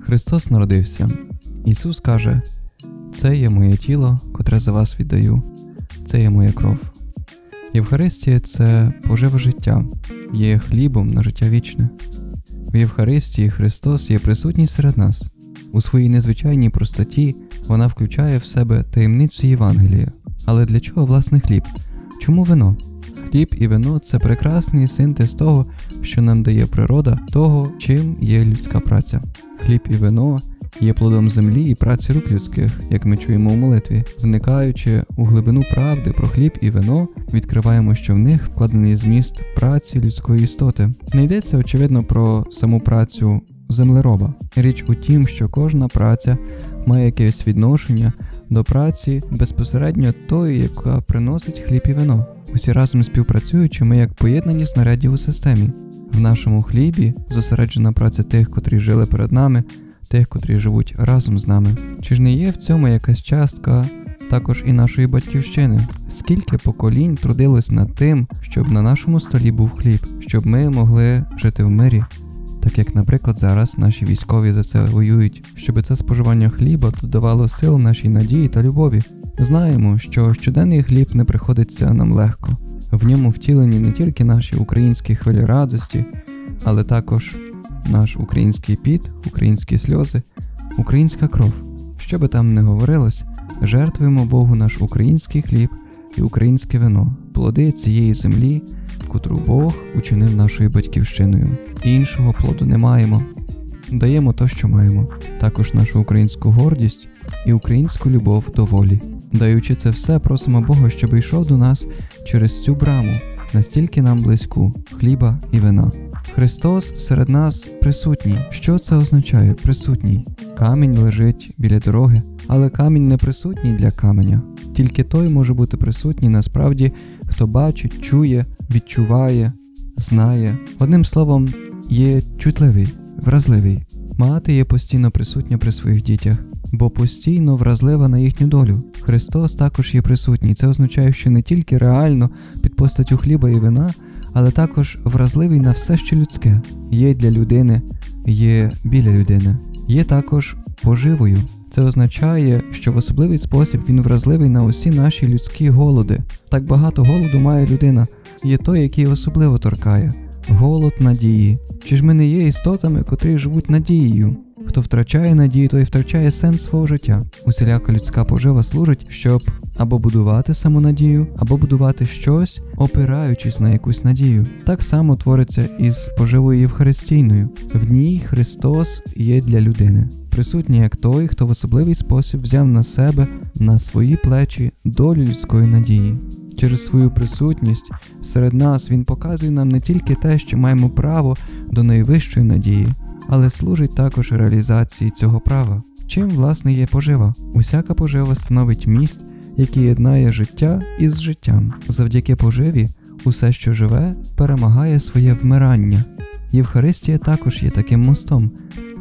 Христос народився. Ісус каже: Це є моє тіло, котре за вас віддаю, це є моя кров. Євхаристія це пожива життя, є хлібом на життя вічне. В Євхаристії Христос є присутній серед нас. У своїй незвичайній простоті вона включає в себе таємницю Євангелія. Але для чого власне хліб? Чому вино? Хліб і вино це прекрасний синтез того, що нам дає природа, того, чим є людська праця. Хліб і вино є плодом землі і праці рук людських, як ми чуємо у молитві. Вникаючи у глибину правди про хліб і вино, відкриваємо, що в них вкладений зміст праці людської істоти. Не йдеться, очевидно, про саму працю землероба. Річ у тім, що кожна праця має якесь відношення до праці безпосередньо тої, яка приносить хліб і вино. Усі разом співпрацюючи, ми як поєднані снаряді у системі. В нашому хлібі зосереджена праця тих, котрі жили перед нами, тих, котрі живуть разом з нами. Чи ж не є в цьому якась частка також і нашої батьківщини? Скільки поколінь трудилось над тим, щоб на нашому столі був хліб, щоб ми могли жити в мирі? Так як, наприклад, зараз наші військові за це воюють, щоб це споживання хліба додавало сил нашій надії та любові. Знаємо, що щоденний хліб не приходиться нам легко. В ньому втілені не тільки наші українські хвилі радості, але також наш український піт, українські сльози, українська кров. Що би там не говорилось, жертвуємо Богу наш український хліб і українське вино, плоди цієї землі, котру Бог учинив нашою батьківщиною. Іншого плоду не маємо. Даємо то, що маємо, також нашу українську гордість і українську любов до волі. Даючи це все, просимо Бога, щоб йшов до нас через цю браму, настільки нам близьку хліба і вина. Христос серед нас присутній. Що це означає? Присутній. Камінь лежить біля дороги, але камінь не присутній для каменя. Тільки той може бути присутній насправді, хто бачить, чує, відчуває, знає. Одним словом, є чутливий, вразливий. Мати є постійно присутня при своїх дітях, бо постійно вразлива на їхню долю. Христос також є присутній. Це означає, що не тільки реально під постаттю хліба і вина, але також вразливий на все, що людське, є для людини, є біля людини, є також поживою. Це означає, що в особливий спосіб він вразливий на усі наші людські голоди. Так багато голоду має людина, є той, який особливо торкає голод надії. Чи ж ми не є істотами, котрі живуть надією? Хто втрачає надію, той втрачає сенс свого життя. Усіляка людська пожива служить, щоб або будувати самонадію, або будувати щось, опираючись на якусь надію. Так само твориться із поживою Євхаристійною. В ній Христос є для людини, присутній як той, хто в особливий спосіб взяв на себе на свої плечі долю людської надії. Через свою присутність серед нас Він показує нам не тільки те, що маємо право до найвищої надії, але служить також реалізації цього права. Чим, власне, є пожива? Усяка пожива становить міст, який єднає життя із життям. Завдяки поживі, усе, що живе, перемагає своє вмирання. Євхаристія також є таким мостом,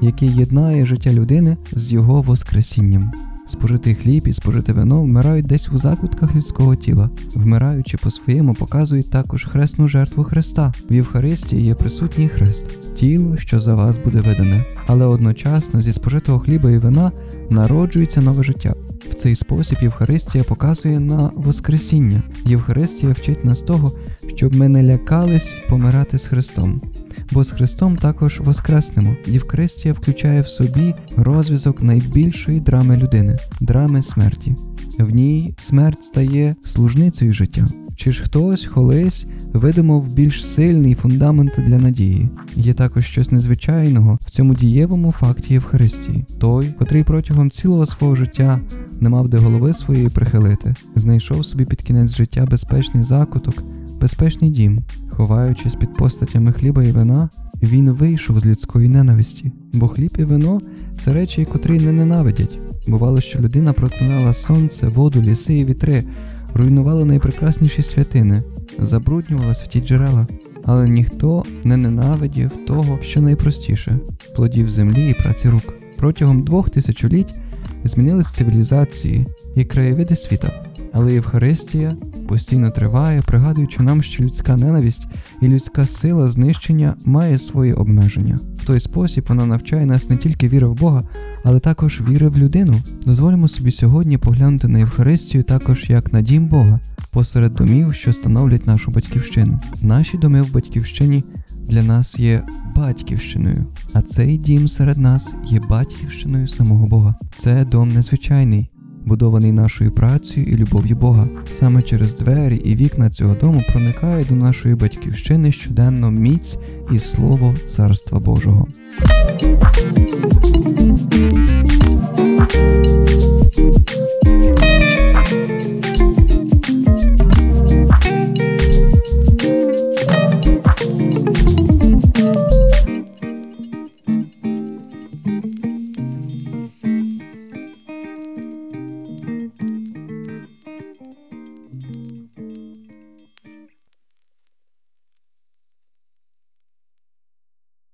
який єднає життя людини з його воскресінням. Спожитий хліб і спожите вино вмирають десь у закутках людського тіла, вмираючи по-своєму, показують також хресну жертву Христа. В Євхаристії є присутній хрест, тіло, що за вас буде видане, але одночасно зі спожитого хліба і вина народжується нове життя. В цей спосіб Євхаристія показує на Воскресіння. Євхаристія вчить нас того, щоб ми не лякались помирати з Христом бо з Христом також воскреснемо. Євхаристія включає в собі розв'язок найбільшої драми людини драми смерті. В ній смерть стає служницею життя. Чи ж хтось колись видимав більш сильний фундамент для надії? Є також щось незвичайного в цьому дієвому факті Євхаристії, той, котрий протягом цілого свого життя не мав де голови своєї прихилити, знайшов собі під кінець життя безпечний закуток, безпечний дім, ховаючись під постатями хліба і вина, він вийшов з людської ненависті, бо хліб і вино це речі, котрі не ненавидять. Бувало, що людина проклинала сонце, воду, ліси і вітри, руйнувала найпрекрасніші святини, забруднювала святі джерела, але ніхто не ненавидів того, що найпростіше плодів землі і праці рук. Протягом двох тисячоліть змінились цивілізації і краєвиди світа. Але Євхаристія постійно триває, пригадуючи нам, що людська ненависть і людська сила знищення має свої обмеження. В той спосіб вона навчає нас не тільки віри в Бога, але також віри в людину. Дозволимо собі сьогодні поглянути на Євхаристію також як на дім Бога, посеред домів, що становлять нашу батьківщину. Наші доми в батьківщині для нас є батьківщиною, а цей дім серед нас є батьківщиною самого Бога. Це дом незвичайний будований нашою працею і любов'ю Бога. Саме через двері і вікна цього дому проникає до нашої батьківщини щоденно міць і слово Царства Божого.